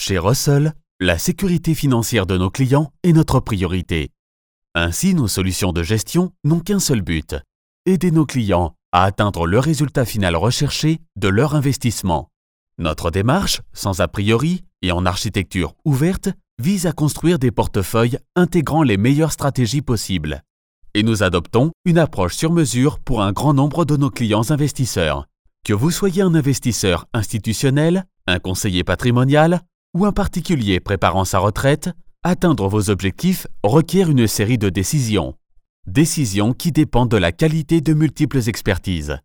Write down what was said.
Chez Russell, la sécurité financière de nos clients est notre priorité. Ainsi, nos solutions de gestion n'ont qu'un seul but, aider nos clients à atteindre le résultat final recherché de leur investissement. Notre démarche, sans a priori et en architecture ouverte, vise à construire des portefeuilles intégrant les meilleures stratégies possibles. Et nous adoptons une approche sur mesure pour un grand nombre de nos clients investisseurs. Que vous soyez un investisseur institutionnel, un conseiller patrimonial ou un particulier préparant sa retraite, atteindre vos objectifs requiert une série de décisions. Décisions qui dépendent de la qualité de multiples expertises.